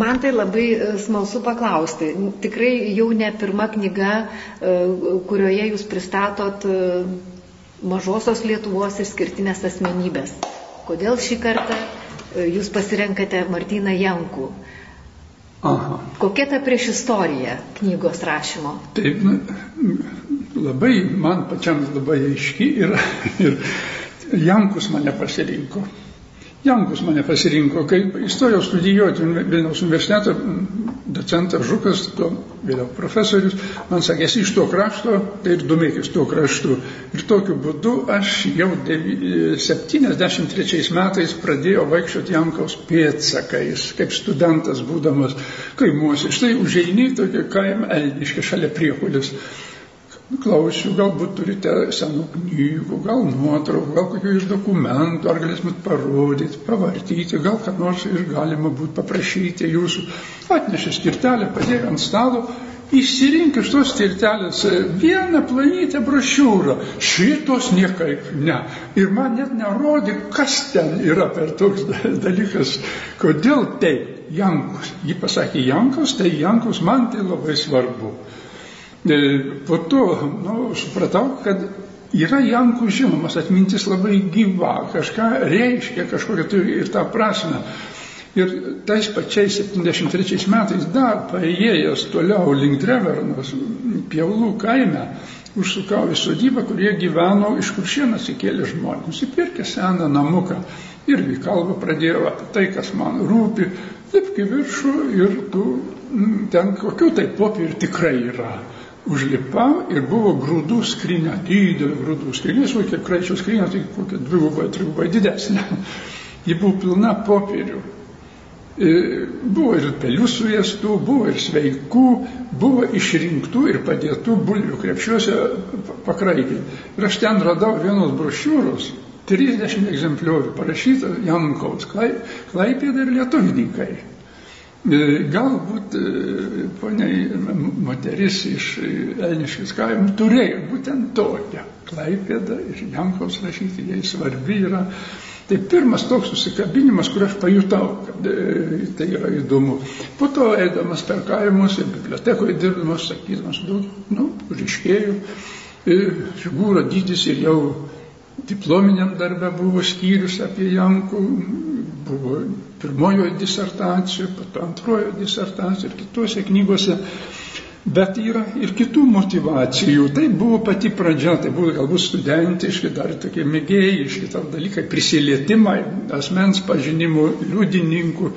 Man tai labai e, smalsu paklausti. Tikrai jau ne pirma knyga, e, kurioje jūs pristatot e, mažosios Lietuvos išskirtinės asmenybės. Kodėl šį kartą jūs pasirenkate Martyną Jankų? Aha. Kokia ta prieš istorija knygos rašymo? Taip, labai man pačiam labai aiški ir, ir Jankus mane pasirinko. Jankus mane pasirinko, kai įstojau studijuoti Vilniaus universiteto, docentas Žukas, vėliau profesorius, man sakė, esi iš to krašto, tai ir domėkis tuo kraštu. Ir tokiu būdu aš jau 73 metais pradėjau vaikščioti Jankaus pėdsakais, kaip studentas būdamas kaimuose. Štai užeini tokį kaimą Elniškį šalia priekulis klausiu, galbūt turite senų knygų, gal nuotraukų, gal kokių iš dokumentų, ar galėtumėt parodyti, pavartyti, gal ką nors ir galima būtų paprašyti jūsų. Atnešė skirtelę, padėjo ant stalo, išsirink iš tos skirtelės vieną planytę brošiūrą. Šitos niekaip ne. Ir man net nerodė, kas ten yra per toks dalykas, kodėl tai Jankus. Ji pasakė Jankus, tai Jankus man tai labai svarbu. E, po to nu, supratau, kad yra Jankų žinomas, atmintis labai gyva, kažką reiškia, kažkokią turi ir tą prasme. Ir tais pačiais 73 metais dar paėjęs toliau link Drevernos, Piaulų kaime, užsukau į sodybą, kurie gyveno iš kuršienas įkėlė žmonės, nusipirkė seną namuką. Irgi kalbą pradėjau apie tai, kas man rūpi, lipki viršų ir tu ten kokių tai popierių tikrai yra užlipau ir buvo grūdų skrinė, didelė grūdų skrinė, kiek kraičio skrinė, tai kokia dvigubai, trigubai didesnė. Ji buvo pilna popierių. E, buvo ir pelių suėstų, buvo ir sveikų, buvo išrinktų ir padėtų bulvių krepšiuose pakraikiai. Ir aš ten radau vienos brošiūros, 30 egzempliorių parašyta Jankaus, Klaipėda ir Lietuvininkai. E, galbūt e, poniai moteris iš Elniškis kaimų turėjo būtent tokią klaipėdą ir Jankos rašyti, jai svarbi yra. Tai pirmas toks susikabinimas, kur aš pajutau, kad e, tai yra įdomu. Po to eidamas per kaimus ir bibliotekoje dirbdamas, sakydamas, daug, nu, ryškėjų, figūra dydis ir jau diplominiam darbe buvo skyrius apie Jankų, buvo pirmojoje disertacijoje, po to antrojoje disertacijoje ir kitose knygose. Bet yra ir kitų motivacijų. Tai buvo pati pradžia, tai buvo galbūt studentiški, dar tokie mėgėjiški dalykai, prisilietimai, asmens pažinimų, liudininkų.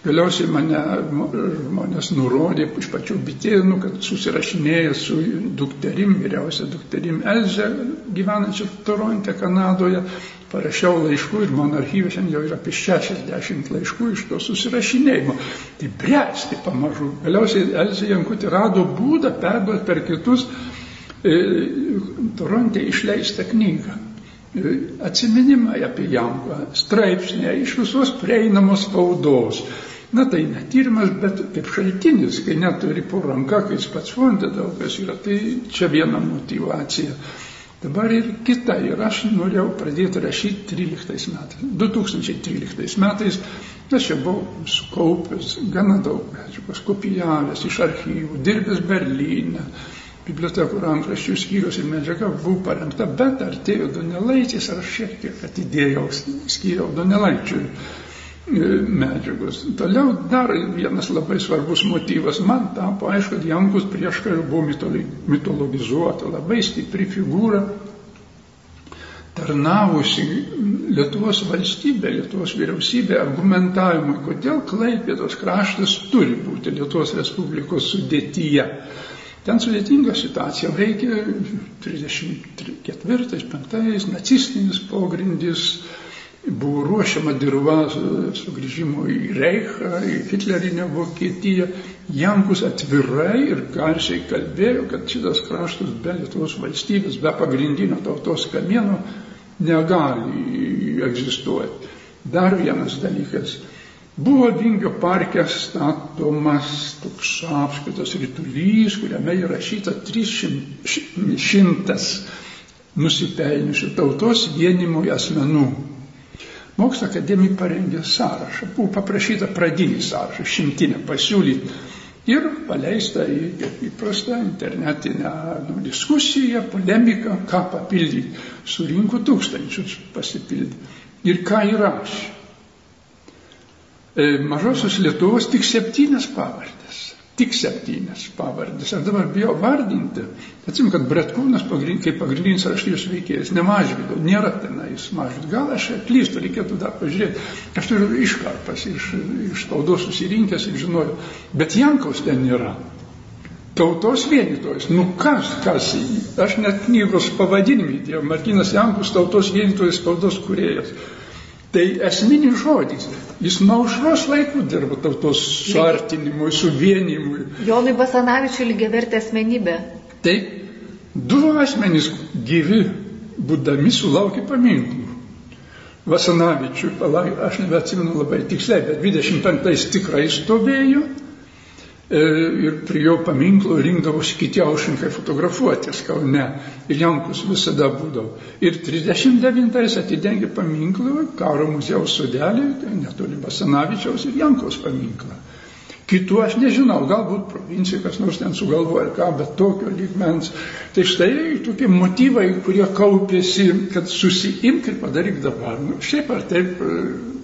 Galiausiai mane žmonės nurodė iš pačių bitėnų, kad susirašinėja su dukterim, vyriausia dukterim Elze, gyvenančia Toronte, Kanadoje. Parašiau laiškų ir mano archyve šiandien jau yra apie 60 laiškų iš to susirašinėjimo. Tai bręsti pamažu. Galiausiai Elze Jankutė rado būdą perduoti per kitus e, Toronte išleistą knygą e, atsiminimai apie Janką, straipsniai iš visos prieinamos spaudos. Na tai ne tyrimas, bet kaip šaltinis, kai neturi po ranka, kai jis pats fonde daug kas yra, tai čia viena motivacija. Dabar ir kita, ir aš norėjau pradėti rašyti 13 metais. 2013 metais aš čia buvau sukaupęs gana daug medžiagos, kopijavęs iš archyvų, dirbęs Berlyne, bibliotekų rankraščių skyrius ir medžiaga buvo parengta, bet artėjo Donelaitis ir aš šiek tiek atidėjau, skyriau Donelaičiui medžiagos. Toliau dar vienas labai svarbus motyvas. Man tapo aišku, kad Jankus prieš karą buvo mitologizuota, labai stipri figūra, tarnavusi Lietuvos valstybė, Lietuvos vyriausybė argumentavimui, kodėl Klaipėdos kraštas turi būti Lietuvos Respublikos sudėtyje. Ten sudėtinga situacija, veikia 34-5 nacistinis pogrindis, buvo ruošiama dirba sugrįžimo į Reichą, į Hitlerinę Vokietiją. Jankus atvirai ir garsiai kalbėjo, kad šitas kraštas be Lietuvos valstybės, be pagrindinio tautos kamieno negali egzistuoti. Dar vienas dalykas. Buvo Vingio parke statomas toks apskritas rytulys, kuriame įrašyta 300 nusipelniusių tautos vienimui asmenų. Mokslo akademija parengė sąrašą, buvo paprašyta pradinį sąrašą, šimtinę pasiūlyti ir paleista į įprastą internetinę nu, diskusiją, polemiką, ką papildyti. Surinko tūkstančius pasipildyti. Ir ką įrašė. E, mažosios Lietuvos tik septynias pavardės tik septynias pavardės. Aš dabar bijau vardinti. Atsim, kad Bretkūnas pagrind, kaip pagrindinis raštijos veikėjas, ne mažvido, nėra tenais mažvido. Gal aš klystu, reikėtų dar pažiūrėti. Aš turiu iškarpas iš, iš tautos susirinkęs ir žinojau. Bet Jankaus ten nėra. Tautos vienytojas. Nu kas, kas, aš net knygos pavadinimį dėjau. Martinas Jankus, tautos vienytojas, tautos kuriejas. Tai esminis žodis. Jis nuo aušros laikų dirbo tautos suartinimui, suvienimui. Jonui Basanavičiui lygiai vertė asmenybė. Taip, du asmenys gyvi, būdami sulaukė paminklų. Vasanavičiui, aš nebeatsimenu labai tiksliai, bet 25 tikrai stovėjo ir prie jo paminklo rinkdavosi kiti aušinkai fotografuotis Kaune. Ir Jankus visada būdavo. Ir 39-ais atidengė paminklą karo muziejaus sodelį, tai netoli Basanavičiaus ir Jankos paminklą. Kitų aš nežinau, galbūt provincijai kas nors ten sugalvoja ką, bet tokio lygmens. Tai štai tokie motyvai, kurie kaupėsi, kad susiimk ir padaryk dabar. Nu, šiaip ar taip e,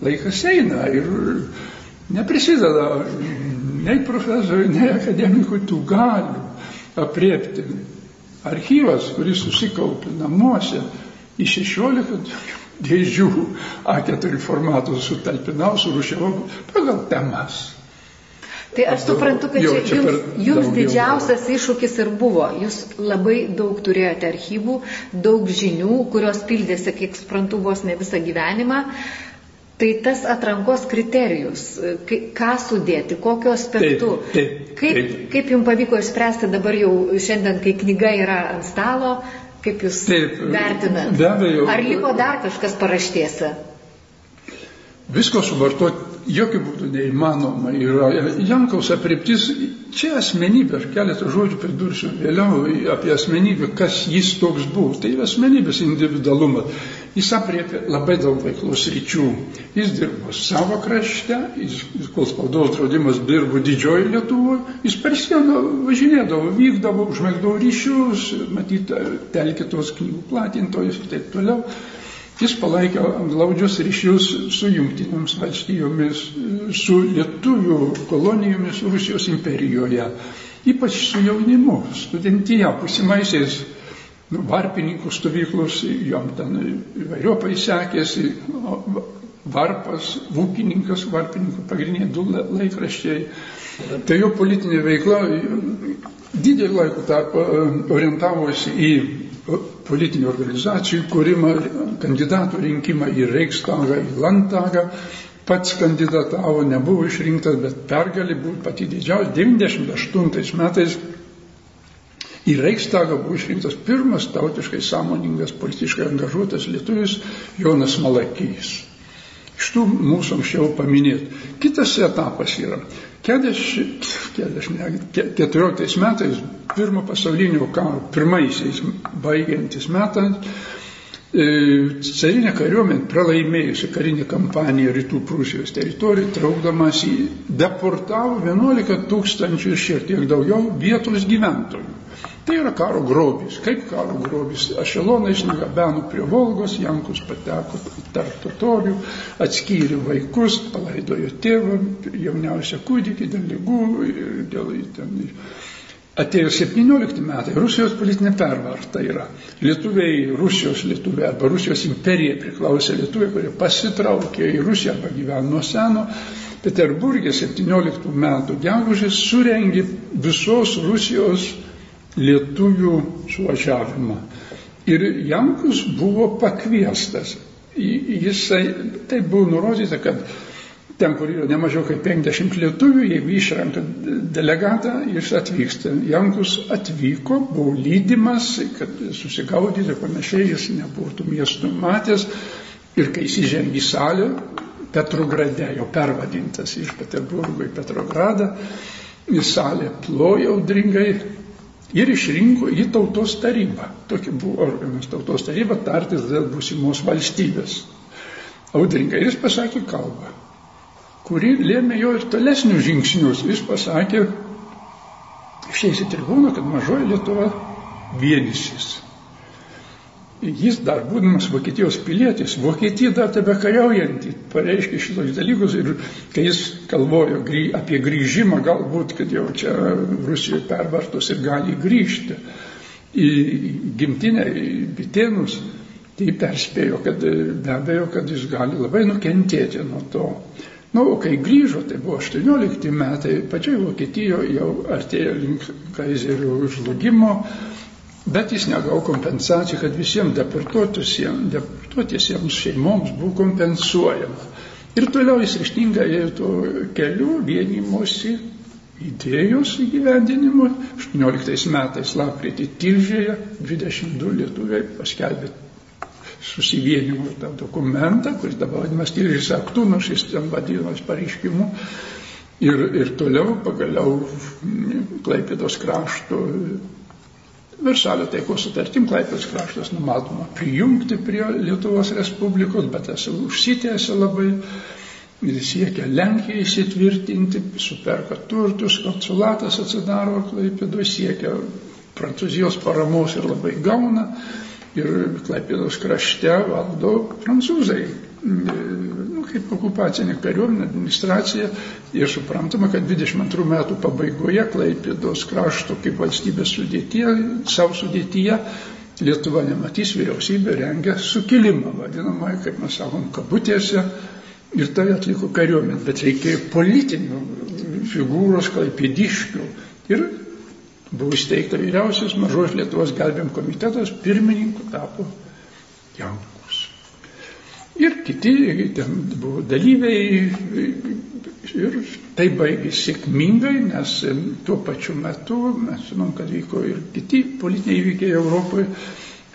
laikas eina ir neprisideda nei profesoriui, nei akademikui tų galių apriepti. Archyvas, kuris susikaupė namuose į 16 dėžių A4 formatų sutalpinau, surušiavau pagal temas. Tai aš suprantu, kad čia, čia jums, jums didžiausias iššūkis ir buvo. Jūs labai daug turėjote archyvų, daug žinių, kurios pildėsi, kiek suprantu, vos ne visą gyvenimą. Uh, Tai tas atrankos kriterijus, ką sudėti, kokiu aspektu, taip, taip, kaip, taip. kaip jums pavyko išspręsti dabar jau šiandien, kai knyga yra ant stalo, kaip jūs taip, vertinate? Be abejo. Ar liko dar kažkas paraštėse? Visko suvartoti jokių būdų neįmanoma yra. Jankaus apriptis, čia asmenybė, aš keletą žodžių pridursiu vėliau apie asmenybę, kas jis toks buvo. Tai asmenybės individualumas. Jis apriepė labai daug veiklos ryčių. Jis dirbo savo krašte, jis, kol spaudos draudimas dirbo didžioji Lietuvoje, jis per sieną važinėdavo, vykdavo, užmėgdavo ryšius, matyt, telkė tos knygų platintojus ir taip toliau. Jis palaikė glaudžius ryšius su jungtinėms valstijomis, su lietuvių kolonijomis Rusijos imperijoje, ypač su jaunimu, studentija, pusimaisiais nu, varpininkų stovyklos, jom ten įvairiopai sekėsi, varpas, ūkininkas, varpininkų pagrindiniai du laikraščiai. Tai jo politinė veikla didelį laiko tarpą orientavosi į politinių organizacijų kūrimą, kandidatų rinkimą į Reichstagą, į Landtagą. Pats kandidatavo, nebuvo išrinktas, bet pergalė buvo pati didžiausia. 98 metais į Reichstagą buvo išrinktas pirmas tautiškai sąmoningas, politiškai angažuotas lietuvis Jonas Malakys. Iš tų mūsų anksčiau paminėt. Kitas etapas yra 14 metais, pirmo pasaulinio karo, pirmaisiais baigiantis metais, carinė kariuomenė pralaimėjusi karinį kampaniją rytų Prūsijos teritorijoje, traukdamas į deportavo 11 tūkstančių ir šiek tiek daugiau vietos gyventojų. Tai yra karo grobis. Kaip karo grobis? Ašelonais nugabeno prie Volgos, Jankus pateko tarp totorių, atskyrė vaikus, palaidojo tėvą, jauniausią kūdikį dėl lygų, dėl ten. Atėjo 17 metai, Rusijos politinė pervarta yra. Lietuviai, Rusijos lietuviai arba Rusijos imperija priklausė lietuviai, kurie pasitraukė į Rusiją arba gyveno nuo seno. Peterburgė 17 metų gegužės surengė visos Rusijos lietuvių suvažiavimą. Ir Jankus buvo pakviestas. Jisai, tai buvo nurodyta, kad ten, kur yra nemažiau kaip 50 lietuvių, jeigu išrenka delegatą, jis atvyksta. Jankus atvyko, buvo lydimas, kad susigaudyti ir panašiai, jis nebuvo tų miestų matęs. Ir kai jis įžengė į salę, Petrograde, jau pervadintas iš Peterburgo į Petrogradą, į salę plojo audringai, ir išrinko į tautos tarybą. Tokia buvo organas tautos taryba tartis dėl būsimos valstybės. audringai. Ir jis pasakė kalbą, kuri lėmė jo ir tolesnius žingsnius. Jis pasakė, išėjęs į tribūną, kad mažoji Lietuva vienysis. Jis dar būdamas Vokietijos pilietis, Vokietija dar tebe kariaujantį, pareiškė šitos dalykus ir kai jis kalvojo apie grįžimą, galbūt, kad jau čia Rusijoje pervartos ir gali grįžti į gimtinę, į bitėnus, tai perspėjo, kad be abejo, kad jis gali labai nukentėti nuo to. Na, nu, o kai grįžo, tai buvo 18 metai, pačioj Vokietijoje jau artėjo link kaizerių žlugimo, bet jis negavo kompensacijų, kad visiems deportuotisiems šeimoms buvo kompensuojama. Ir toliau jis ryštingai ėjo tuo keliu vienimosi idėjos įgyvendinimu. 18 metais lapkritį Tilžėje 22 lietuviai paskelbė susivienimo tą dokumentą, kuris dabar vadinamas Tilžės aktu, nors jis ten vadinamas pareiškimu. Ir, ir toliau pagaliau Klaipėdos krašto Versalio taikos sutartim Klaipės kraštas numatoma prijungti prie Lietuvos Respublikos, bet tas užsitęsė labai ir siekia Lenkiją įsitvirtinti, superka turtus, konsulatas atsidaro Klaipėdoje, siekia Prancūzijos paramos ir labai gauna. Ir Klaipėdos krašte valdo prancūzai. Nu, kaip okupacinė kariuomenė, administracija. Ir suprantama, kad 22 metų pabaigoje Klaipėdos krašto kaip valstybės sudėtyje, savo sudėtyje Lietuva nematys, vyriausybė rengia sukilimą, vadinamą, kaip mes sakom, kabutėse. Ir tai atliko kariuomenė, bet reikėjo politinių figūros klaipėdiškių. Ir buvo įsteigta vyriausias mažos Lietuvos gelbėjim komitetas, pirmininku tapo Janku. Ir kiti ten buvo dalyviai ir tai baigėsi sėkmingai, nes tuo pačiu metu mes žinom, kad vyko ir kiti politiniai įvykiai Europoje.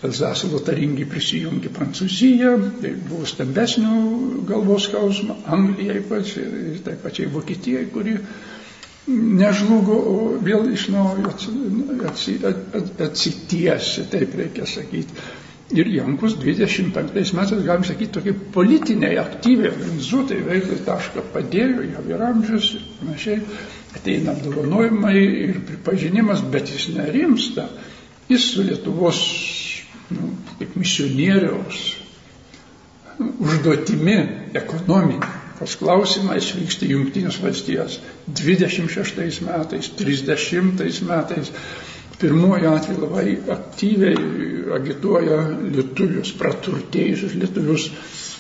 Elzaso lotaringi prisijungė Prancūzija, tai buvo stambesnių galvos skausmų, Anglijai ypač ir tai pačiai Vokietijai, kuri nežlugo, o vėl iš naujo atsitiesi, taip reikia sakyti. Ir Jankus 25 metais, galim sakyti, tokie politiniai, aktyviai, organizuotai veiklai tašką padėjo, jau ir amžius ir panašiai, ateina apdovanojimai ir pripažinimas, bet jis nerimsta. Jis su Lietuvos, nu, kaip misionieriaus nu, užduotimi ekonominė. Tas klausimas vyksta Junktinės valstijos 26 metais, 30 metais pirmoju atveju labai aktyviai agituoja lietuvius, praturtėjusius lietuvius,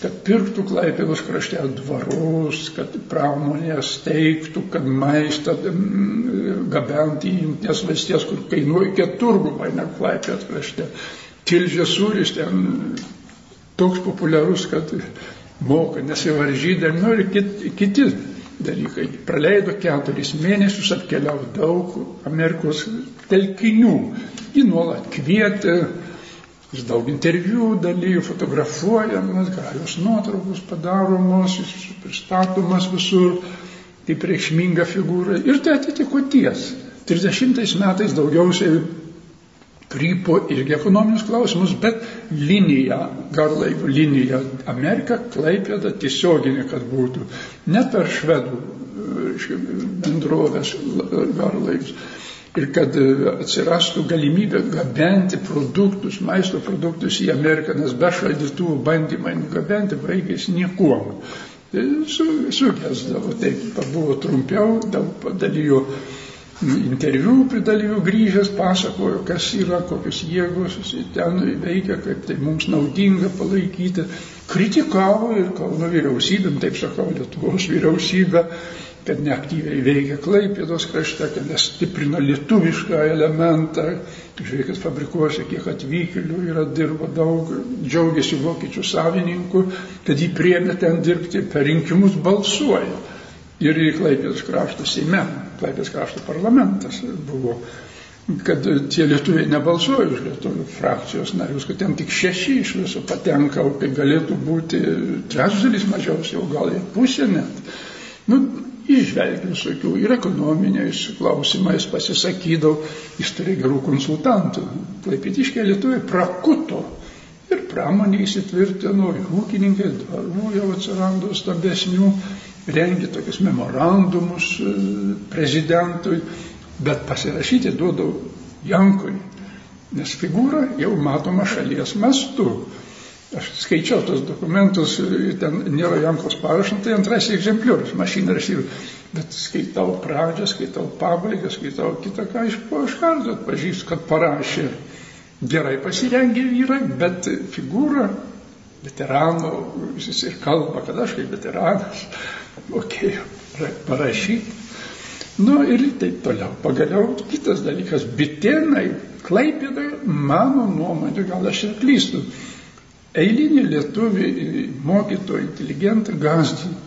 kad pirktų Klaipėdos krašte dvarus, kad pramonė steigtų, kad maistą gabentų į Junktinės valstijas, kur kainuoja keturgumai, ne Klaipėdos krašte. Tilžės sūris ten toks populiarus, kad moka nesivaržydami, nu ir kiti. dalykai. Praleido keturis mėnesius, apkeliavo daug Amerikos telkinių. Jį nuolat kvietė, jis daug interviu dalyjų, fotografuojamas, galios nuotraukos padaromos, jis pristatomas visur kaip reikšminga figūra. Ir tai atitiko ties. 30 metais daugiausiai krypo irgi ekonominius klausimus, bet linija, garlaivų linija Amerika, Klaipėda tiesioginė, kad būtų, net per švedų bendrovės garlaivius. Ir kad atsirastų galimybė gabenti produktus, maisto produktus į Ameriką, nes be šaldytuvų bandymai nugabenti baigėsi niekuom. Su, sugesdavo, taip buvo trumpiau, daug padalyjo interviu prie dalyvių grįžęs pasakojo, kas yra, kokios jėgos ten veikia, kaip tai mums naudinga palaikyti. Kritikavo ir Kauno vyriausybėm, taip sakau, Lietuvos vyriausybę, kad neaktyviai veikia Klaipėdos krašte, kad nestiprina lietuvišką elementą. Žiūrėkit, fabrikuose kiek atvykėlių yra dirba daug, džiaugiasi vokiečių savininkų, kad jį priemė ten dirbti, per rinkimus balsuoja ir į Klaipės krašto Seime, Klaipės krašto parlamentas buvo, kad tie lietuviai nebalsuoja už lietuvių frakcijos narius, kad ten tik šeši iš viso patenka, o kai galėtų būti trečdalis mažiausiai, jau gal ir pusė net. Nu, išvelgiu visokių ir ekonominiais klausimais pasisakydavau, jis turi gerų konsultantų. Klaipėtiškiai lietuviai prakuto Ir pramonė įsitvirtino, ir ūkininkai, dvarų jau atsirado stambesnių, rengia tokius memorandumus e, prezidentui, bet pasirašyti duodau Jankui, nes figūra jau matoma šalies mastu. Aš skaičiau tos dokumentus, ten nėra Jankos parašo, tai antrasis egzempliorius, mašina rašysiu, bet skaitau pradžią, skaitau pabaigą, skaitau kitą, ką iš po iš karto atpažįstu, kad parašė gerai pasirengę vyrai, bet figūra veteranų, jis ir kalba, kad aš kaip veteranas mokėjau parašyti. Nu ir taip toliau. Pagaliau kitas dalykas, bitėnai, klaipėdai, mano nuomonė, gal aš ir klystu, eilinį lietuvį mokytoją, inteligentą gazdino.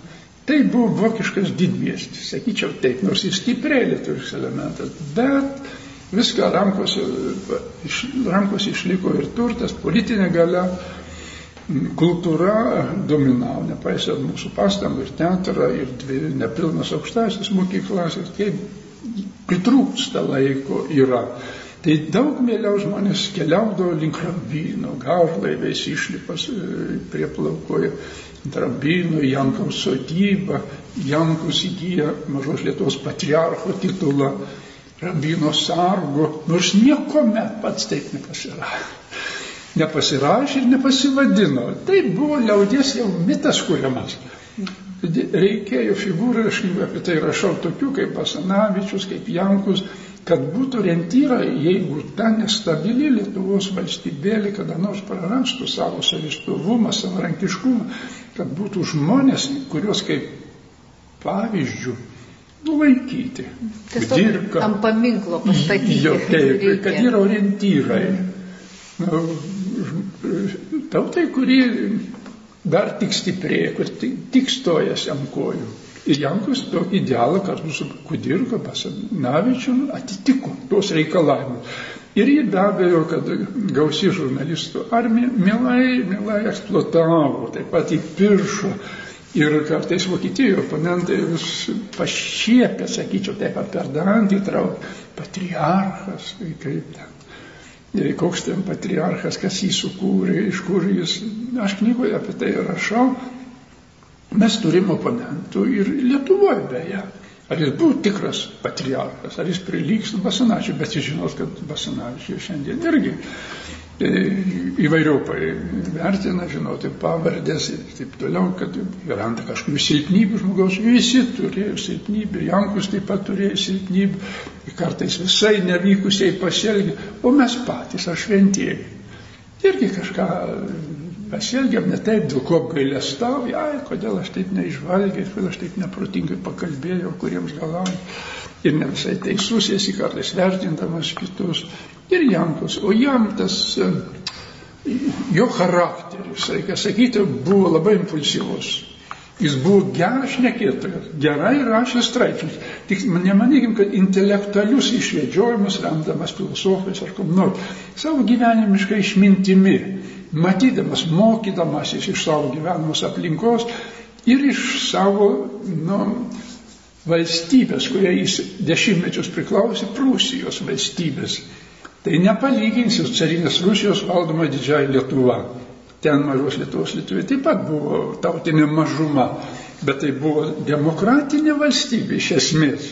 Tai buvo vokiškas didmiestis, sakyčiau taip, nors jis stipriai lietuviškas elementas, bet viską rankose, iš, rankose išliko ir turtas, politinė galia, kultūra dominavo, nepaisant mūsų pastangų ir teatrą, ir dvi nepilnas aukštasis mokyklas, ir kaip pritrūksta laiko yra. Tai daug mėliau žmonės keliaudavo link Rambino, garlaiviais išlipas e, prie plaukoje, Rambino, Jankaus sodybą, Jankus įgyja mažos Lietuvos patriarcho titulą, Rambino sargo, nors nieko met pats taip nepasirašė nepasirašė ir nepasivadino. Tai buvo liaudies jau mitas kuriamas. Reikėjo figūrų, aš apie tai rašau, tokių kaip Basanavičius, kaip Jankus, kad būtų rentyra, jeigu ta nestabili Lietuvos valstybėlė kada nors prarastų savo savistovumą, savarankiškumą, kad būtų žmonės, kuriuos kaip pavyzdžių nulaikyti. Tiesiog ant paminklo pastatyti. Jo, taip, kad yra orientyrai. Nu, tautai, kuri dar tik stiprėja, kur tik, stojasi ant kojų. Ir Jankus tokį idealą kartu su Kudirka Basanavičium atitiko tuos reikalavimus. Ir jį be abejo, kad gausi žurnalistų armija mielai, mielai eksploatavo, taip pat įpiršo. Ir kartais Vokietijoje oponentai vis pašiepia, sakyčiau, taip per dantį traukė, patriarchas, kaip ten koks ten patriarchas, kas jį sukūrė, iš kur jis. Aš knygoje apie tai rašau. Mes turime oponentų ir Lietuvoje beje. Ar jis buvo tikras patriarchas, ar jis prilygs Basanačiui, bet jūs žinot, kad Basanačiui šiandien irgi įvairiopai vertina, žinoti pavardės ir taip toliau, kad randa kažkokių silpnybių žmogaus, visi turėjo silpnybių, Jankus taip pat turėjo silpnybių, kartais visai nevykusiai pasielgia, o mes patys, aš šventieji, irgi kažką pasielgiam ne taip, dėl ko gailestauju, ai, kodėl aš taip neižvalgiai, kodėl aš taip neprotingai pakalbėjau, kuriems galau. Ir ne visai teisus esi kartais vertindamas kitus. Ir Jankus, o jam tas, e, jo charakteris, reikia sakyti, buvo labai impulsyvus. Jis buvo geras šnekėtojas, gerai rašė straipsnius. Tik nemanykim, kad intelektualius išvedžiojimus remdamas filosofais ar kom nors. Savo gyvenimiškai išmintimi matydamas, mokydamasis iš savo gyvenamos aplinkos ir iš savo nu, valstybės, kurie jis dešimtmečius priklausė, Prūsijos valstybės. Tai nepalyginsiu carinės Rusijos valdoma didžiai Lietuva. Ten mažos Lietuvos Lietuvė taip pat buvo tautinė mažuma, bet tai buvo demokratinė valstybė iš esmės.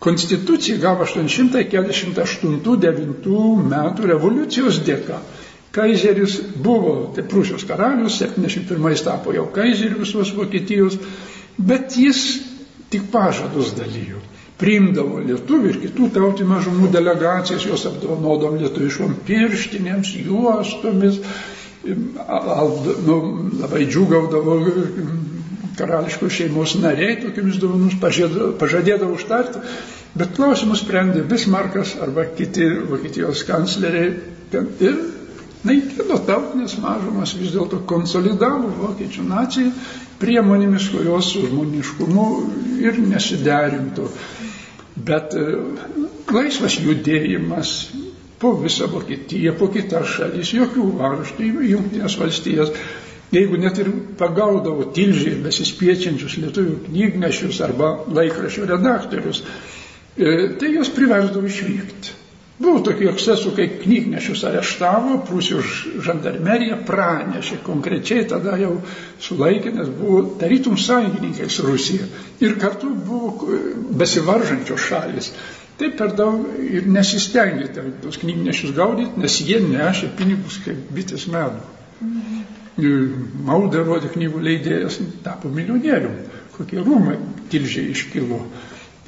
Konstitucija gavo 848-9 metų revoliucijos dėka. Kaizeris buvo, tai Prūsijos karalius, 71 tapo jau kaizeriu visos Vokietijos, bet jis tik pažadus dalyjo. Priimdavo lietuvių ir kitų tautinių mažumų delegacijas, juos apdovanodom lietuviškom pirštinėms, juostomis, nu, labai džiugaudavo karališkos šeimos nariai tokiamis dovanus pažadėdavo užtarti, bet klausimus sprendė Bismarkas arba kiti Vokietijos kancleriai ir naikino tautinės mažumas, vis dėlto konsolidavo vokiečių naciją priemonėmis, kurios su žmoniškumu ir nesiderintų. Bet e, laisvas judėjimas po visą Vokietiją, po kitas šalis, jokių varžtų, jungtinės valstijas, jeigu net ir pagaudavo tilžiai besispiečiančius lietuvių knygnešius arba laikraščių redaktorius, e, tai juos priversdavo išvykti. Buvo tokių ekscesų, kai knygnešius areštavo, Prūsijos žandarmerija pranešė konkrečiai, tada jau sulaikė, nes buvo tarytum sąjungininkai su Rusija. Ir kartu buvo besivaržančios šalis. Taip per daug ir nesistengė tos knygnešius gaudyti, nes jie nešė pinigus kaip bitės medų. Mhm. Mauda rodė knygų leidėjas, tapo milijonierium, kokie rūmai tilžiai iškilo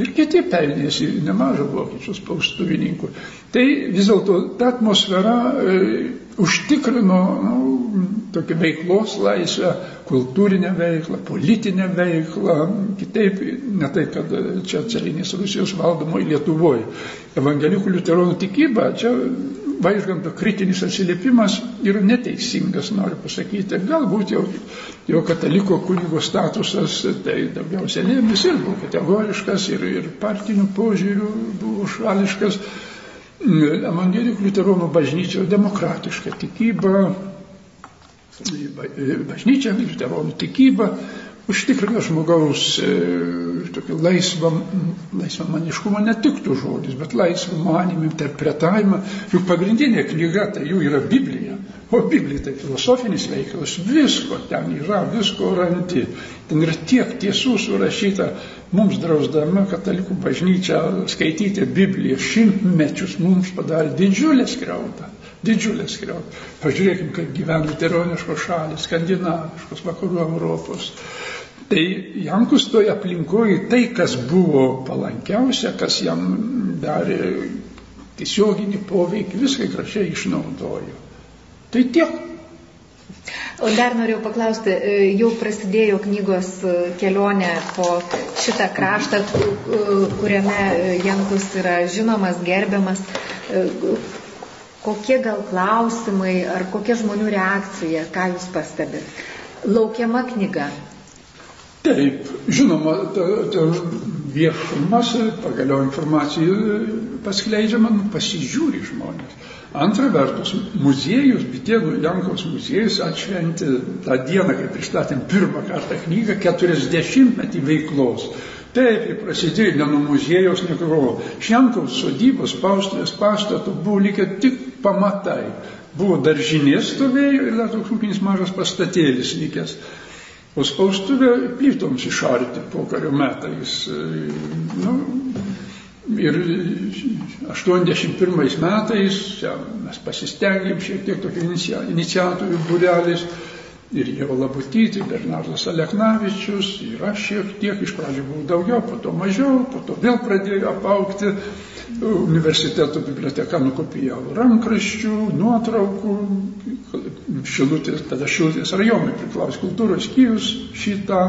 ir kiti pelnėsi nemažą vokiečių spaustuvininkų. Tai vis dėlto ta atmosfera e, užtikrino nu, tokią veiklos laisvę, kultūrinę veiklą, politinę veiklą, kitaip, ne tai, kad čia carinės Rusijos valdomoje Lietuvoje. Evangelikų liuteronų tikyba, čia Vaižganto kritinis atsiliepimas yra neteisingas, noriu pasakyti. Galbūt jau, jo kataliko kunigo statusas, tai daugiausia lėmės ir buvo kategoriškas, ir, ir partinių požiūrių buvo šališkas. Evangelikų liuteronų bažnyčia demokratiška tikyba, bažnyčia liuteronų tikyba užtikrina žmogaus e, laisvą, laisvą maniškumą, netiktų žodis, bet laisvą manimą, interpretavimą. Juk pagrindinė knyga tai jų yra Biblija. O Biblija tai filosofinis veikalas, visko ten yra, visko randi. Ten yra tiek tiesų surašyta, mums drausdama katalikų bažnyčia skaityti Bibliją šimtmečius mums padarė didžiulę skriaudą. Didžiulė skriauda. Pažiūrėkime, kaip gyvena liuteroniškos šalis, skandinaviškos, vakarų Europos. Tai Jankus toje aplinkoje tai, kas buvo palankiausia, kas jam darė tiesioginį poveikį, viską gražiai išnaudojo. Tai tiek. O dar norėjau paklausti, e, jau prasidėjo knygos e, kelionė po šitą kraštą, kuriame e, Jankus yra žinomas, gerbiamas. Kokie gal klausimai ar kokia žmonių reakcija, ką jūs pastebėt? Laukiama knyga. Taip, žinoma, ta, ta viešumas, pagaliau informacija paskleidžiama, nu, pasižiūri žmonės. Antra vertus, muziejus, Bitėnų Jankaus muziejus atšventė tą dieną, kai pristatėm pirmą kartą knygą, 40 metį veiklos. Taip, prasidėjo ne nuo muziejaus, ne kurio. Šiankaus sodybos, paustuvės pastato buvo likę tik pamatai. Buvo daržinės stovėjo ir dar toks ūkinis mažas pastatėlis likęs. O spaustuvė plytoms išarti pokario metais. Nu, ir 81 metais ja, mes pasistengėm šiek tiek tokio iniciatorių būrelis. Ir Jėva Labutyti, Bernardas Aleknavičius, ir aš šiek tiek, iš pradžių buvo daugiau, po to mažiau, po to vėl pradėjo apaukti universiteto biblioteka nukopijavo rankraščių, nuotraukų, šilutės, tada šilutės rajonui priklausė kultūros skyrius šitą,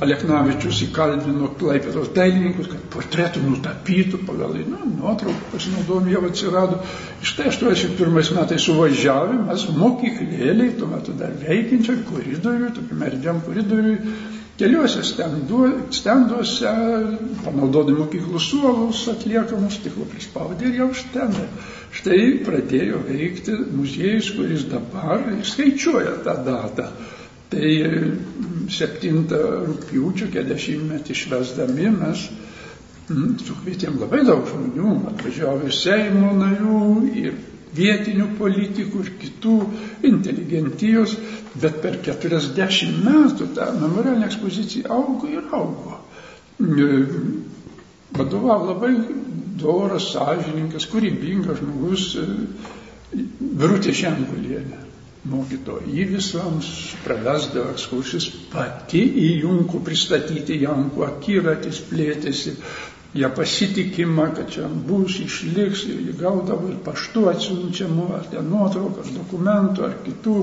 Aleknavičius įkalbino Klaipėdos dailininkus, kad portretų nutapytų pagal nu, nuotraukų pasinaudojom, jau atsirado. Štai 81 metais suvažiavę, mes mokyklėliai, tuo metu dar veikiančiai koridoriui, tokiam erdviam koridoriui, keliuose stenduose, panaudodami mokyklų suolus atliekamus, stiklo prispaudę ir jau štendai. Štai pradėjo veikti muziejus, kuris dabar skaičiuoja tą datą. Tai 7 rūpiučio, 40 metį švesdami mes mm, sukvietėm labai daug žmonių, atvažiavo Seimo narių ir vietinių politikų ir kitų inteligentijos, bet per 40 metų ta memorialinė ekspozicija augo ir augo. Vadovavo labai doras, sąžininkas, kūrybingas žmogus Birutė Šengulienė mokytoja. Ji visams pravesdavo ekskursijas pati į Junkų pristatyti Jankų akiratis plėtėsi ją pasitikima, kad čia bus, išliks jį gaudavo ir paštu atsiunčiamų, ar ten nuotraukų, ar dokumentų, ar kitų.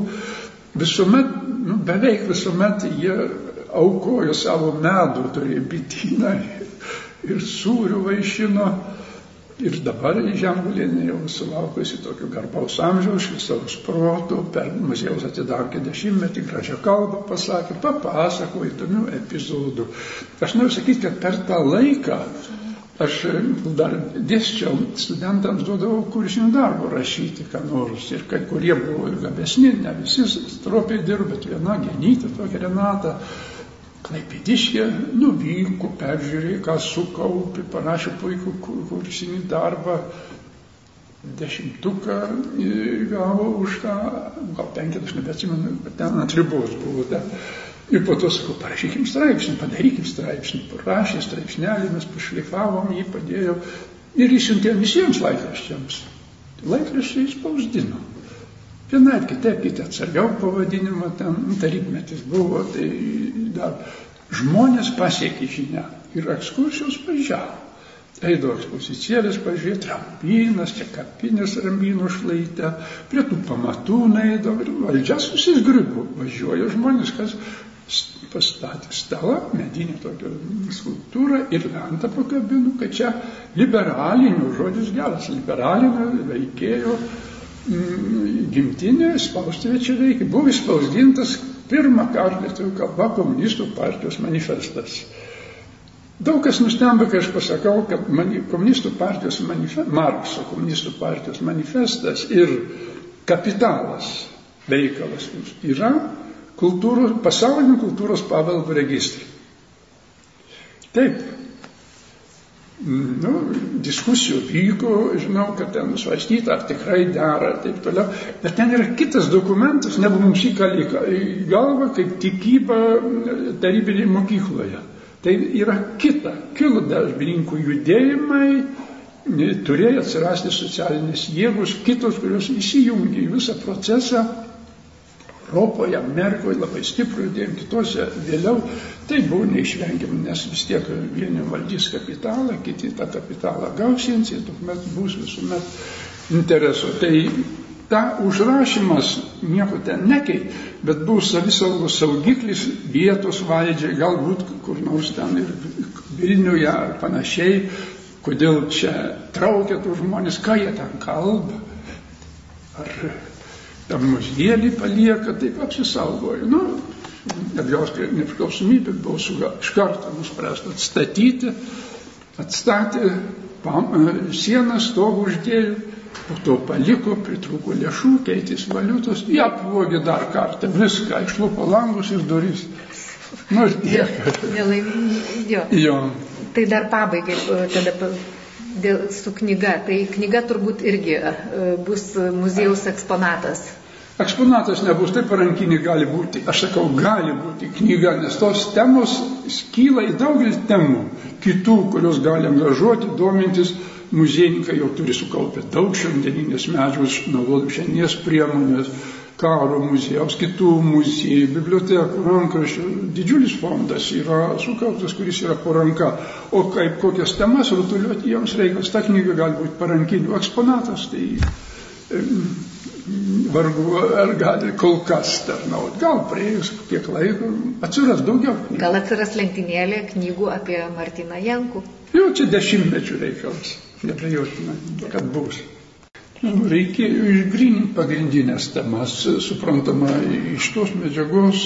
Visuomet, nu, beveik visuomet jie aukojo savo medų, turėjo bityną ir sūrių vaišino. Ir dabar Žemgulienė jau sulaukusi tokio garbaus amžiaus, šviesaus protų, per muziejaus atidarkę dešimtmetį gražią kalbą pasakė, papasako įdomių epizodų. Aš noriu sakyti, kad per tą laiką Aš dar dėsčiau studentams, duodavau kursinį darbą rašyti, ką nors. Ir kai kurie buvo gabesni, ne visi stropiai dirbo, bet viena genytė, tokia Renata, klaipėdiškė, nuvyko, peržiūrėjo, ką sukaupė, parašė puikų kursinį darbą. dešimtuką gavo už tą, gal penketas, nebeatsimenu, bet ten ant ribos buvo. Ta. Ir po to sakau, parašykim straipsnį, padarykim straipsnį. Parašė straipsnelį, mes pašlifavom jį, padėjau ir išsiuntėm visiems laikraščiams. Laikraščiai spausdino. Viena ar kitaip, kiti atsargiau pavadinimą, ten tarybmetis buvo, tai dar žmonės pasiekė žinią ir ekskursijos važiavo. Eidavo ekspozicijėlės pažiūrėti, rambynas, čia kapinės rambynų šlaite, prie tų pamatų eidavo ir valdžia susizgribo, važiuoja žmonės, kas pastatė stalą, medinį tokią skulptūrą ir lentą pakabino, kad čia liberalinių, žodis geras, liberalinių veikėjo mm, gimtinė, spaustuvė čia veikia. Buvo spausdintas pirmą kartą lietuvių kalba komunistų partijos manifestas. Daug kas nustemba, kai aš pasakau, kad mani, komunistų partijos manifestas, Markso komunistų partijos manifestas ir kapitalas veikalas yra kultūros, pasaulinio kultūros paveldo registrai. Taip, nu, diskusijų vyko, žinau, kad ten svarstyta, ar tikrai dera ir taip toliau, bet ten yra kitas dokumentas, negu mums įkalė į galvą, kaip tikyba tarybinėje mokykloje. Tai yra kita. Kilo darbininkų judėjimai, turėjo atsirasti socialinės jėgos, kitos, kurios įsijungė į visą procesą. Europoje, Amerikoje labai stiprų judėjom, kitose vėliau. Tai buvo neišvengiama, nes vis tiek vieni valdys kapitalą, kiti tą kapitalą gausins ir tuomet bus visuomet intereso. Tai ta užrašymas nieko ten nekei, bet buvo savisaugos saugiklis vietos valdžiai, galbūt kur nors ten ir Vilniuje ar panašiai, kodėl čia traukia tų žmonės, ką jie ten kalba. Ar tam muziejį palieka, taip apsisaugojo. Nu, atgaus nepriklausomybė buvo suga, iš karto nuspręsta atstatyti, atstatė pam, sieną, stogų uždėjo po to paliko, pritruko lėšų, keitės valiutos, jie apvogė dar kartą viską, išlupo langus ir duris. Nu ir tiek. jo. jo. Tai dar pabaigai, tada dėl, su knyga. Tai knyga turbūt irgi e, bus muziejaus eksponatas. Eksponatas nebus taip parankinė gali būti, aš sakau, gali būti knyga, nes tos temos skyla į daugelį temų, kitų, kurios gali angažuoti, domintis muziejininkai jau turi sukaupę daug šiandieninės medžiagos, naudodami šiandienės priemonės, karo muziejaus, kitų muziejų, bibliotekų, rankraščių. Didžiulis fondas yra sukauptas, kuris yra po ranka. O kaip kokias temas rutuliuoti jiems reikalas, ta knyga gali būti parankinių eksponatas. Tai vargu ar gali kol kas tarnauti. Gal praėjus kiek laiko atsiras daugiau. Gal atsiras lentynėlė knygų apie Martiną Jankų. Jau čia dešimtmečių reikalas nebejotina, kad bus. Nu, reikėjo išgrininti pagrindinės temas, suprantama, iš tos medžiagos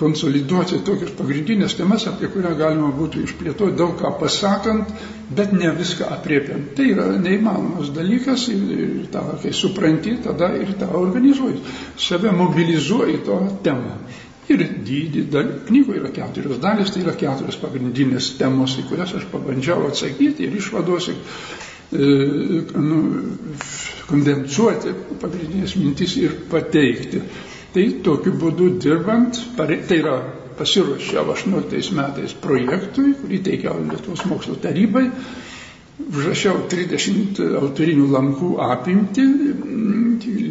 konsoliduoti tokias pagrindinės temas, apie kurią galima būtų išplėtoti daug ką pasakant, bet ne viską apriepiant. Tai yra neįmanomas dalykas ir tą, kai supranti, tada ir tą organizuoji. Save mobilizuoji to temą. Ir dydį, dal, knygoje yra keturios dalis, tai yra keturios pagrindinės temos, į kurias aš pabandžiau atsakyti ir išvaduosi, e, nu, kondensuoti pagrindinės mintis ir pateikti. Tai tokiu būdu dirbant, tai yra pasiruošiau 18 metais projektui, kurį teikiau Lietuvos mokslo tarybai, užrašiau 30 autorinių lankų apimti,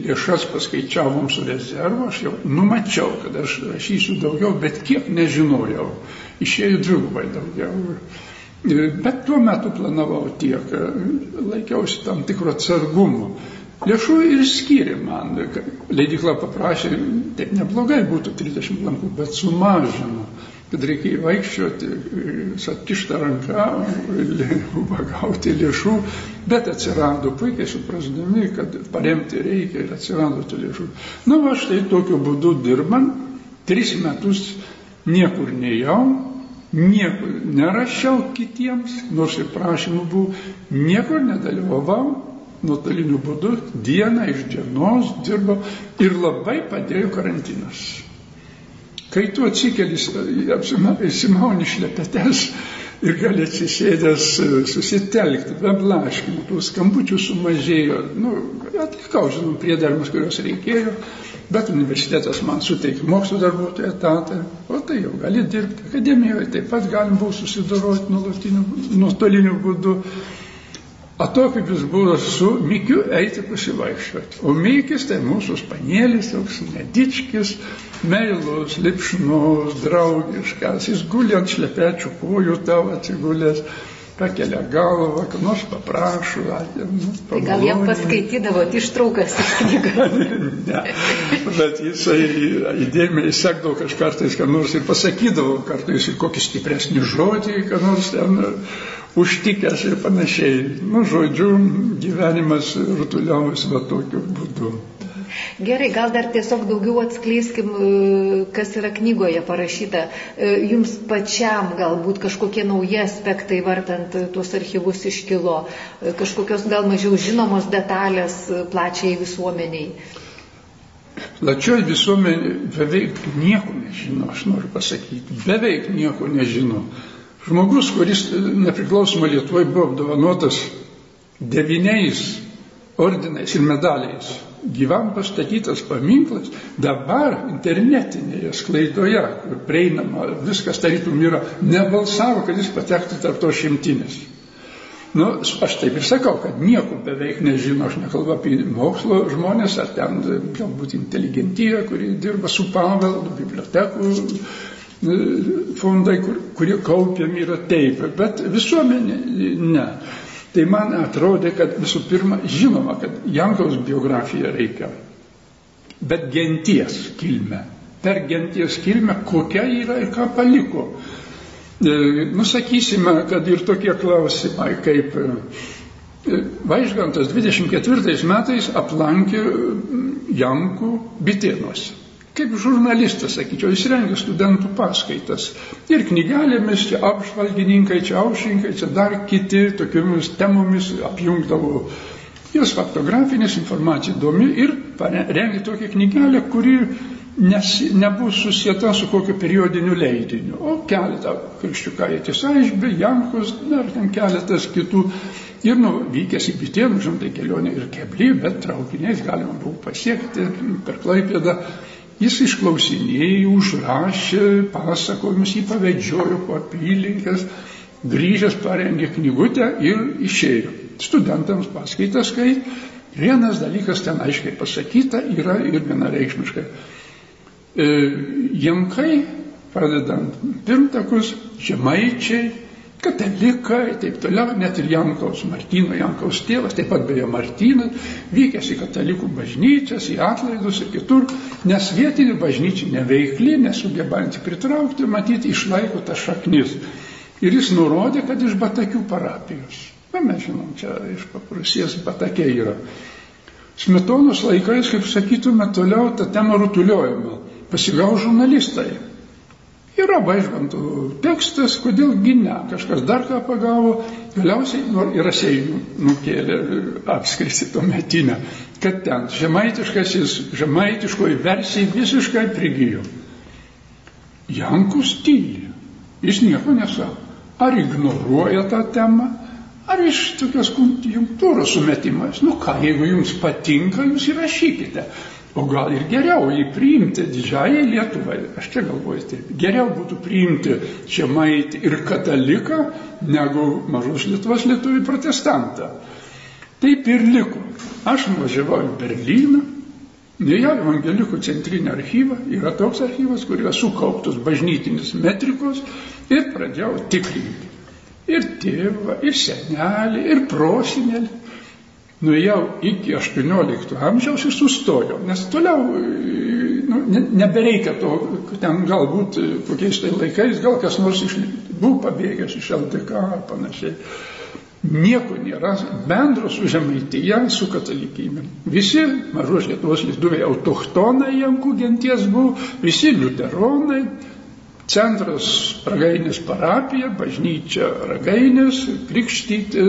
lėšas paskaičiavom su rezervu, aš jau numačiau, kad aš rašysiu daugiau, bet kiek nežinojau. Išėjo dvigubai daugiau. Bet tuo metu planavau tiek, laikiausi tam tikro atsargumo. Lėšų ir skyrė man. Leidikla paprašė, taip neblogai būtų 30 lankų, bet sumažino kad reikėjo vaikščioti, atkištą ranką, gauti lėšų, bet atsirado puikiai suprasdami, kad paremti reikia ir atsirado tų lėšų. Na, nu, aš tai tokiu būdu dirbant, tris metus niekur nejau, niekur nerašiau kitiems, nors ir prašymų buvo, niekur nedalyvavau, nuotoliniu būdu, dieną iš dienos dirbau ir labai padėjo karantinas. Kai tu atsikeli, įsimauni šlepetes, ir gali atsisėdęs e, susitelkti, be blaškimų, tų skambučių sumažėjo. Nu, atlikau, žinom, priedarbus, kuriuos reikėjo, bet universitetas man suteikė mokslo darbuotojų etatą, o tai jau gali dirbti. Akademijoje taip pat galim buvo susidoroti nuotoliniu būdu. Atokvipis buvo su Mikiu eiti pasivaikščioti. O Mikis tai mūsų spanėlis, toks nedičkis, meilus, lipšnus, draugiškas. Jis guli ant šlepečių kojų tavo atsigulęs, pakelia galvą, ką nors paprašo. Nu, tai gal jam paskaitydavot ištraukas iš knygos? ne, bet jisai įdėmiai sekdavo kažkartais, ką nors ir pasakydavo, kartais ir kokį stipresnį žodį, ką nors ten užtikęs ir panašiai. Nu, žodžiu, gyvenimas rutuliavosi va tokiu būdu. Gerai, gal dar tiesiog daugiau atskleiskim, e, kas yra knygoje parašyta. E, jums pačiam galbūt kažkokie nauji aspektai vartant tuos archyvus iškilo, e, kažkokios gal mažiau žinomos detalės plačiai visuomeniai. Plačioji visuomenė beveik nieko nežino, aš noriu pasakyti, beveik nieko nežino. Žmogus, kuris nepriklausomą Lietuvoje buvo apdovanotas devyniais ordinais ir medaliais, gyvam pastatytas paminklas, dabar internetinėje sklaidoje, kur prieinama, viskas tarytum yra, nebalsavo, kad jis patektų tarp to šimtinės. Nu, aš taip ir sakau, kad nieko beveik nežino, aš nekalbu apie mokslo žmonės, ar ten galbūt inteligentija, kuri dirba su paveldu, bibliotekų fondai, kur, kurie kaupiami yra taip, bet visuomenė ne. Tai man atrodė, kad visų pirma, žinoma, kad Jankaus biografiją reikia, bet genties kilmę. Per genties kilmę, kokia yra ir ką paliko. E, nusakysime, kad ir tokie klausimai, kaip e, Vaižgantas 24 metais aplankė Jankų bitėnuose kaip žurnalistas, sakyčiau, jis rengia studentų paskaitas. Ir knygelėmis, čia apžvalgininkai, čia aušinkai, čia dar kiti tokiomis temomis apjungdavo. Jos faktografinės informacija įdomi ir rengia tokią knygelę, kuri nes, nebus susieta su kokiu periodiniu leidiniu, o keletą krikščiukaitis aišbė, Jankus, dar ten keletas kitų. Ir nuvykęs į Bitėnų, žinoma, tai kelionė ir kebli, bet traukiniais galima buvo pasiekti per Klaipėdą. Jis išklausinėjo, užrašė pasakojimus, jį pavedžiojo po apylinkės, grįžęs parengė knygutę ir išėjo. Studentams paskaitą skait. Vienas dalykas ten aiškiai pasakyta yra ir vienareikšmiškai. E, Jankai, pradedant pirmtakus, žemaičiai, katalikai, taip toliau, net ir Jankaus, Martino Jankaus tėvas, taip pat beje Martinas, vykęs į katalikų bažnyčias, į atlaidus ir kitur, nes vietinė bažnyčia neveikli, nesugebanti pritraukti, matyti, išlaiko tas šaknis. Ir jis nurodė, kad iš Batakių parapijos. Na, mes žinom, čia iš paprasties Batakė yra. Smetonos laikais, kaip sakytume, toliau tą temą rutuliojama. Pasigau žurnalistai Yra vaižgantų tekstas, kodėl gina, kažkas dar ką pagavo, galiausiai nu, ir rasėjų nukėlė apskristi to metinę, kad ten žemaitiškasis, žemaitiškoji versija visiškai prigijo. Jankus tyli, jis nieko nesako. Ar ignoruoja tą temą, ar iš tokios konjunktūros sumetimas. Nu ką, jeigu jums patinka, jūs įrašykite. O gal ir geriau jį priimti didžiajai Lietuvai, aš čia galvoju, taip, geriau būtų priimti žemaitį ir kataliką, negu mažos Lietuvos lietuvį protestantą. Taip ir liko. Aš nuvažiavau į Berliną, į Evangelikų centrinį archyvą, yra toks archyvas, kur yra sukauptos bažnytinis metrikos ir pradėjau tikrinti. Ir tėvą, ir senelį, ir prosinelį nuėjau iki 18 amžiaus ir sustojau, nes toliau nu, ne, nebereikia to, ten galbūt kokiais tai laikais, gal kas nors iš, buvo pabėgęs iš LDK ar panašiai. Nieko nėra bendro su žemaityje, su katalikybė. Visi mažos Lietuvos lietuviai autochtonai Jankų genties buvo, visi liuteronai, centras Ragainės parapija, bažnyčia Ragainės, krikštyti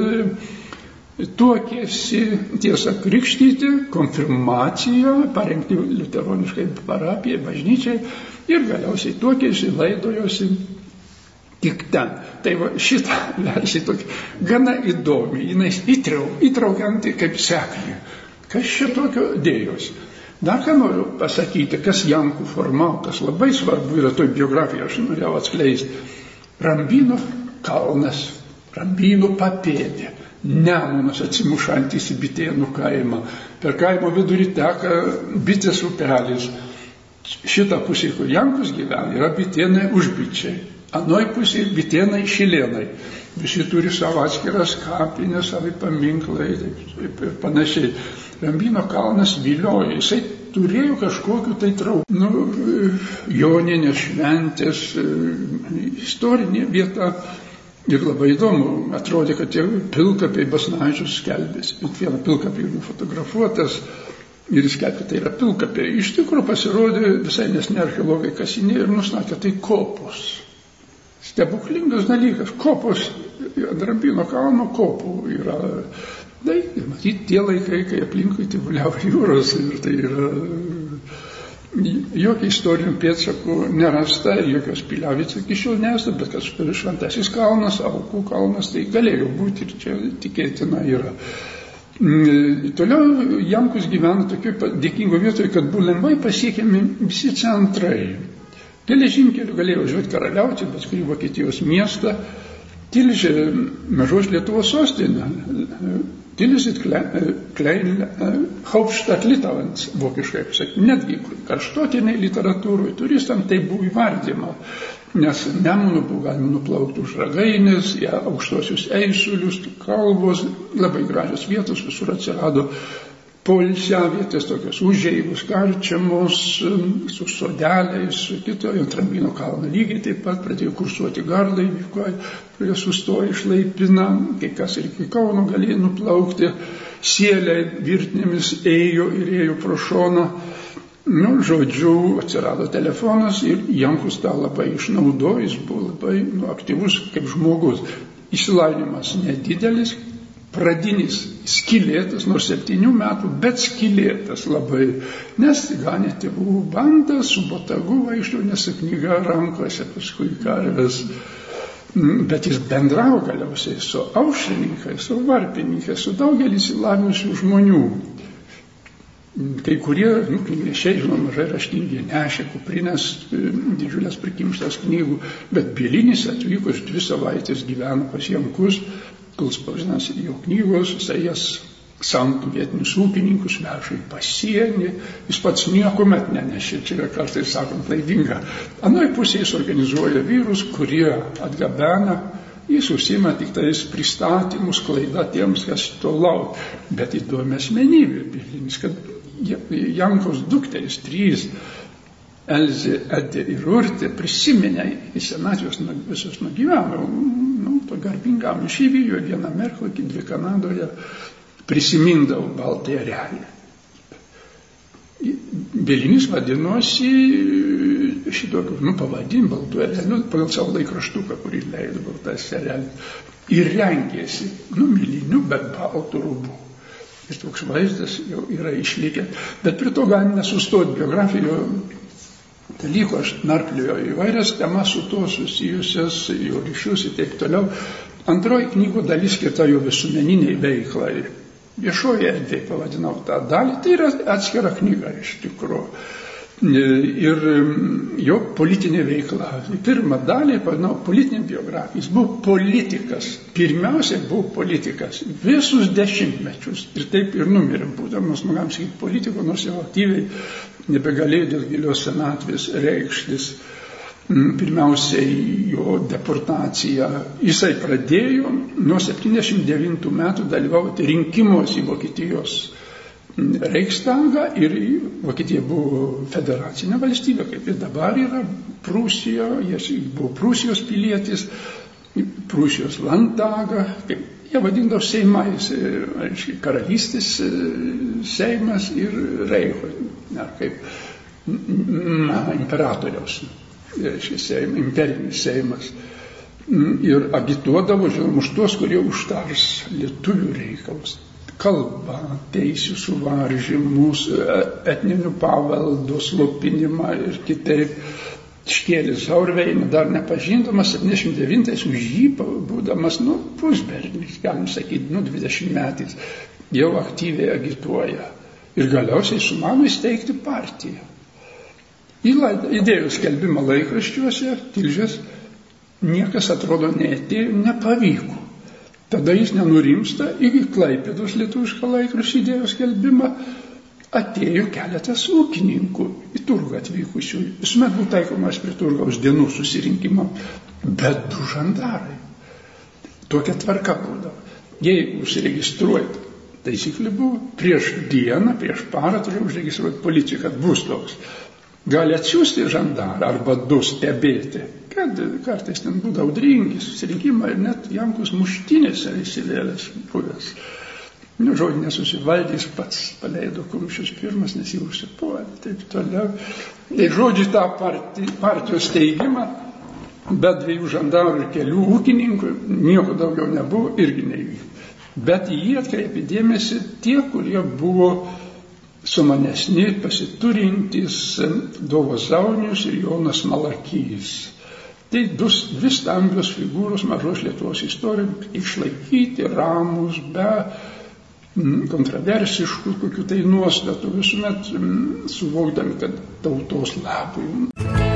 tuokėsi, tiesa, krikštyti, konfirmaciją, parengti liuteroniškai parapijai, bažnyčiai ir galiausiai tuokėsi, laidojosi. tik ten. Tai va šitą leisi tokį gana įdomi, jinai įtrauk, įtraukianti kaip seklį. Kas čia tokio dėjosi? Dar ką noriu pasakyti, kas Jankų formavo, kas labai svarbu yra toj biografijoje, aš norėjau atskleisti. Rambino kalnas, Rambino papėdė, Nemunas atsimušantis į bitėnų kaimą, per kaimo vidurį teka bitės upelis. Šitą pusę, kur Jankus gyvena, yra bitėnai užbičiai. Anoj pusėje bitėnai šilėnai. Visi turi savo atskiras kapinės, savi paminklai ir panašiai. Rambino kalnas vilioja, jisai turėjo kažkokiu tai traukų. Nu, joninės šventės, istorinė vieta. Ir labai įdomu, atrodė, kad tie pilkapiai basnažius skelbėsi. Bet vieną pilkapį nufotografuotas ir jis skelbė, tai yra pilkapiai. Iš tikrųjų pasirodė visai nesne archeologai kasinė ir nustatė, tai kopos stebuklingas dalykas. Kopos, ant Rambino kalno kopų yra. Tai, matyt, tie laikai, kai aplinkui tyvuliavo jūros ir tai yra jokių istorinių pėdsakų nerasta, jokios piliavicų iki šiol nesate, bet kad šventasis kalnas, aukų kalnas, tai galėjo būti ir čia tikėtina yra. Mm, toliau Jankus gyvena tokioje dėkingo vietoje, kad buvo lengvai pasiekiami visi centrai. Geležinkeliu galėjo važiuoti karaliauti, kurį Vokietijos miestą. Tilžė mažos Lietuvos sostinė. Tilžit Klein Hauptstadt Litavans, vokiškai pasakyti. Netgi karštotiniai literatūroje turistam tai buvo įvardyma, nes Nemunų buvo galima nuplaukti už ragainės, ja, aukštosius eisulius, kalvos, labai gražios vietos, visur atsirado polsiavietės tokios užėjus, karčiamos, su sodeliais, su kito, ant Rambino kalno lygiai taip pat pradėjo kursuoti garlaiviai, kurie sustojo išlaipina, kai kas ir iki Kauno galėjo nuplaukti, sieliai virtinėmis ėjo ir ėjo pro šoną. Nu, žodžiu, atsirado telefonas ir Jankus tą labai išnaudojo, jis buvo labai nu, aktyvus kaip žmogus. Išsilavinimas nedidelis, pradinis skilėtas, nors septynių metų, bet skilėtas labai, nes ganė tėvų bandą, su botagu vaikščiau, nes knyga rankose, paskui karvės. Mm, bet jis bendravo galiausiai su aušrininkais, su varpininkais, su daugelis įlavinusių žmonių. Kai kurie, nu, knygnešiai, žinoma, mažai raštingi, nešė kuprinės, didžiulės prikimštas knygų, bet Bilinis atvyko iš dvi savaitės gyveno pas Jankus, kol spausdinasi jo knygos, jisai jas samtų vietinius ūkininkus, veža į pasienį, jis pats nieko met nenešė, čia yra kartais sakant klaidinga. Anoj pusėje jis organizuoja vyrus, kurie atgabena, jis užsima tik tais pristatymus, klaida tiems, kas to lauk. Bet įdomi asmenybė, Bilinis, kad Jankos dukteris, trys, Elzė, Edė ir Urtė prisiminė į senatvės visus nugyveno, nu, to garbingam išįvyjo, vieną Merklakį, dvi Kanadoje, prisimindavo Baltąją realią. Bielinis vadinosi šitokiu, nu, pavadin Baltųjų erelių, pagal savo laikraštuką, kurį leido Baltas erelis. Ir rengėsi, nu, milinių, bet baltų rūbų. Ir toks vaizdas jau yra išlikęs. Bet prie to galime sustoti biografijoje dalykų, aš narplioju įvairias temas su tuo susijusias, jo ryšius ir taip toliau. Antroji knygų dalis skirta jo visuomeniniai veiklai. Viešoje erdvėje pavadinau tą dalį, tai yra atskira knyga iš tikrųjų. Ir jo politinė veikla. Pirmą dalį, pavadinau, politinė biografija. Jis buvo politikas. Pirmiausia, buvo politikas. Visus dešimtmečius. Ir taip ir numirė, būdamas, nu, galim sakyti, politiko, nors jau aktyviai nebegalėjo dėl gilios senatvės reikštis. Mm, Pirmiausiai jo deportacija. Jisai pradėjo nuo 79 metų dalyvauti rinkimuose į Vokietijos Reichstagą ir Vokietija buvo federacinė valstybė, kaip ir dabar yra Prūsija, jis buvo Prūsijos pilietis, Prūsijos Landtagą, kaip jie vadindavo Seimais, aiškiai, karalystės e, Seimas ir Reicho ar kaip na, imperatoriaus, reiškia, seim, imperinis Seimas. Ir agituodavo, žinom, už tuos, kurie užtars lietuvių reikalus. Kalbą, teisų suvaržymus, etninių paveldų slopinimą ir kitaip. iškėlė Zaurveiną, dar nepažindamas, 79 už jį būdamas, nu, pusbernis, galim sakyti, nu, 20 metais, jau aktyviai agituoja. Ir galiausiai sumano įsteigti partiją. Įdėjus skelbimą laikraščiuose, tilžės, niekas atrodo neatėjo, nepavyko. Tada jis nenurimsta, iki Klaipėdos lietuvišką laikraštį įdėjo skelbimą, atėjo keletas ūkininkų į turgą atvykusių. Visuomet buvo taikomas prie turgaus dienų susirinkimo, bet du žandarai. Tokia tvarka būdavo. Jeigu užsiregistruojate, taisyklė buvo, prieš dieną, prieš parą turėjau užregistruoti policiją, kad bus toks gali atsiųsti žandarą arba du stebėti, kad kartais ten būdavo audringi susirinkimai ir net Jankus muštinėse įsivėlęs buvęs. Nu, žodį nesusivaldys pats, paleido kumščius pirmas, nes jį užsipuolė, taip toliau. Tai žodžiu tą partij, partijos steigimą, be dviejų žandarų ir kelių ūkininkų, nieko daugiau nebuvo, irgi neįvyko. Bet jį atkreipė dėmesį tie, kurie buvo sumanesni, pasiturintys Dovozaunius ir Jonas Malakys. Tai dus, dvi stambios figūros mažos Lietuvos istorijos išlaikyti ramus, be mm, kontroversiškų kokių tai nuostatų, visuomet mm, suvokdami, kad tautos labui.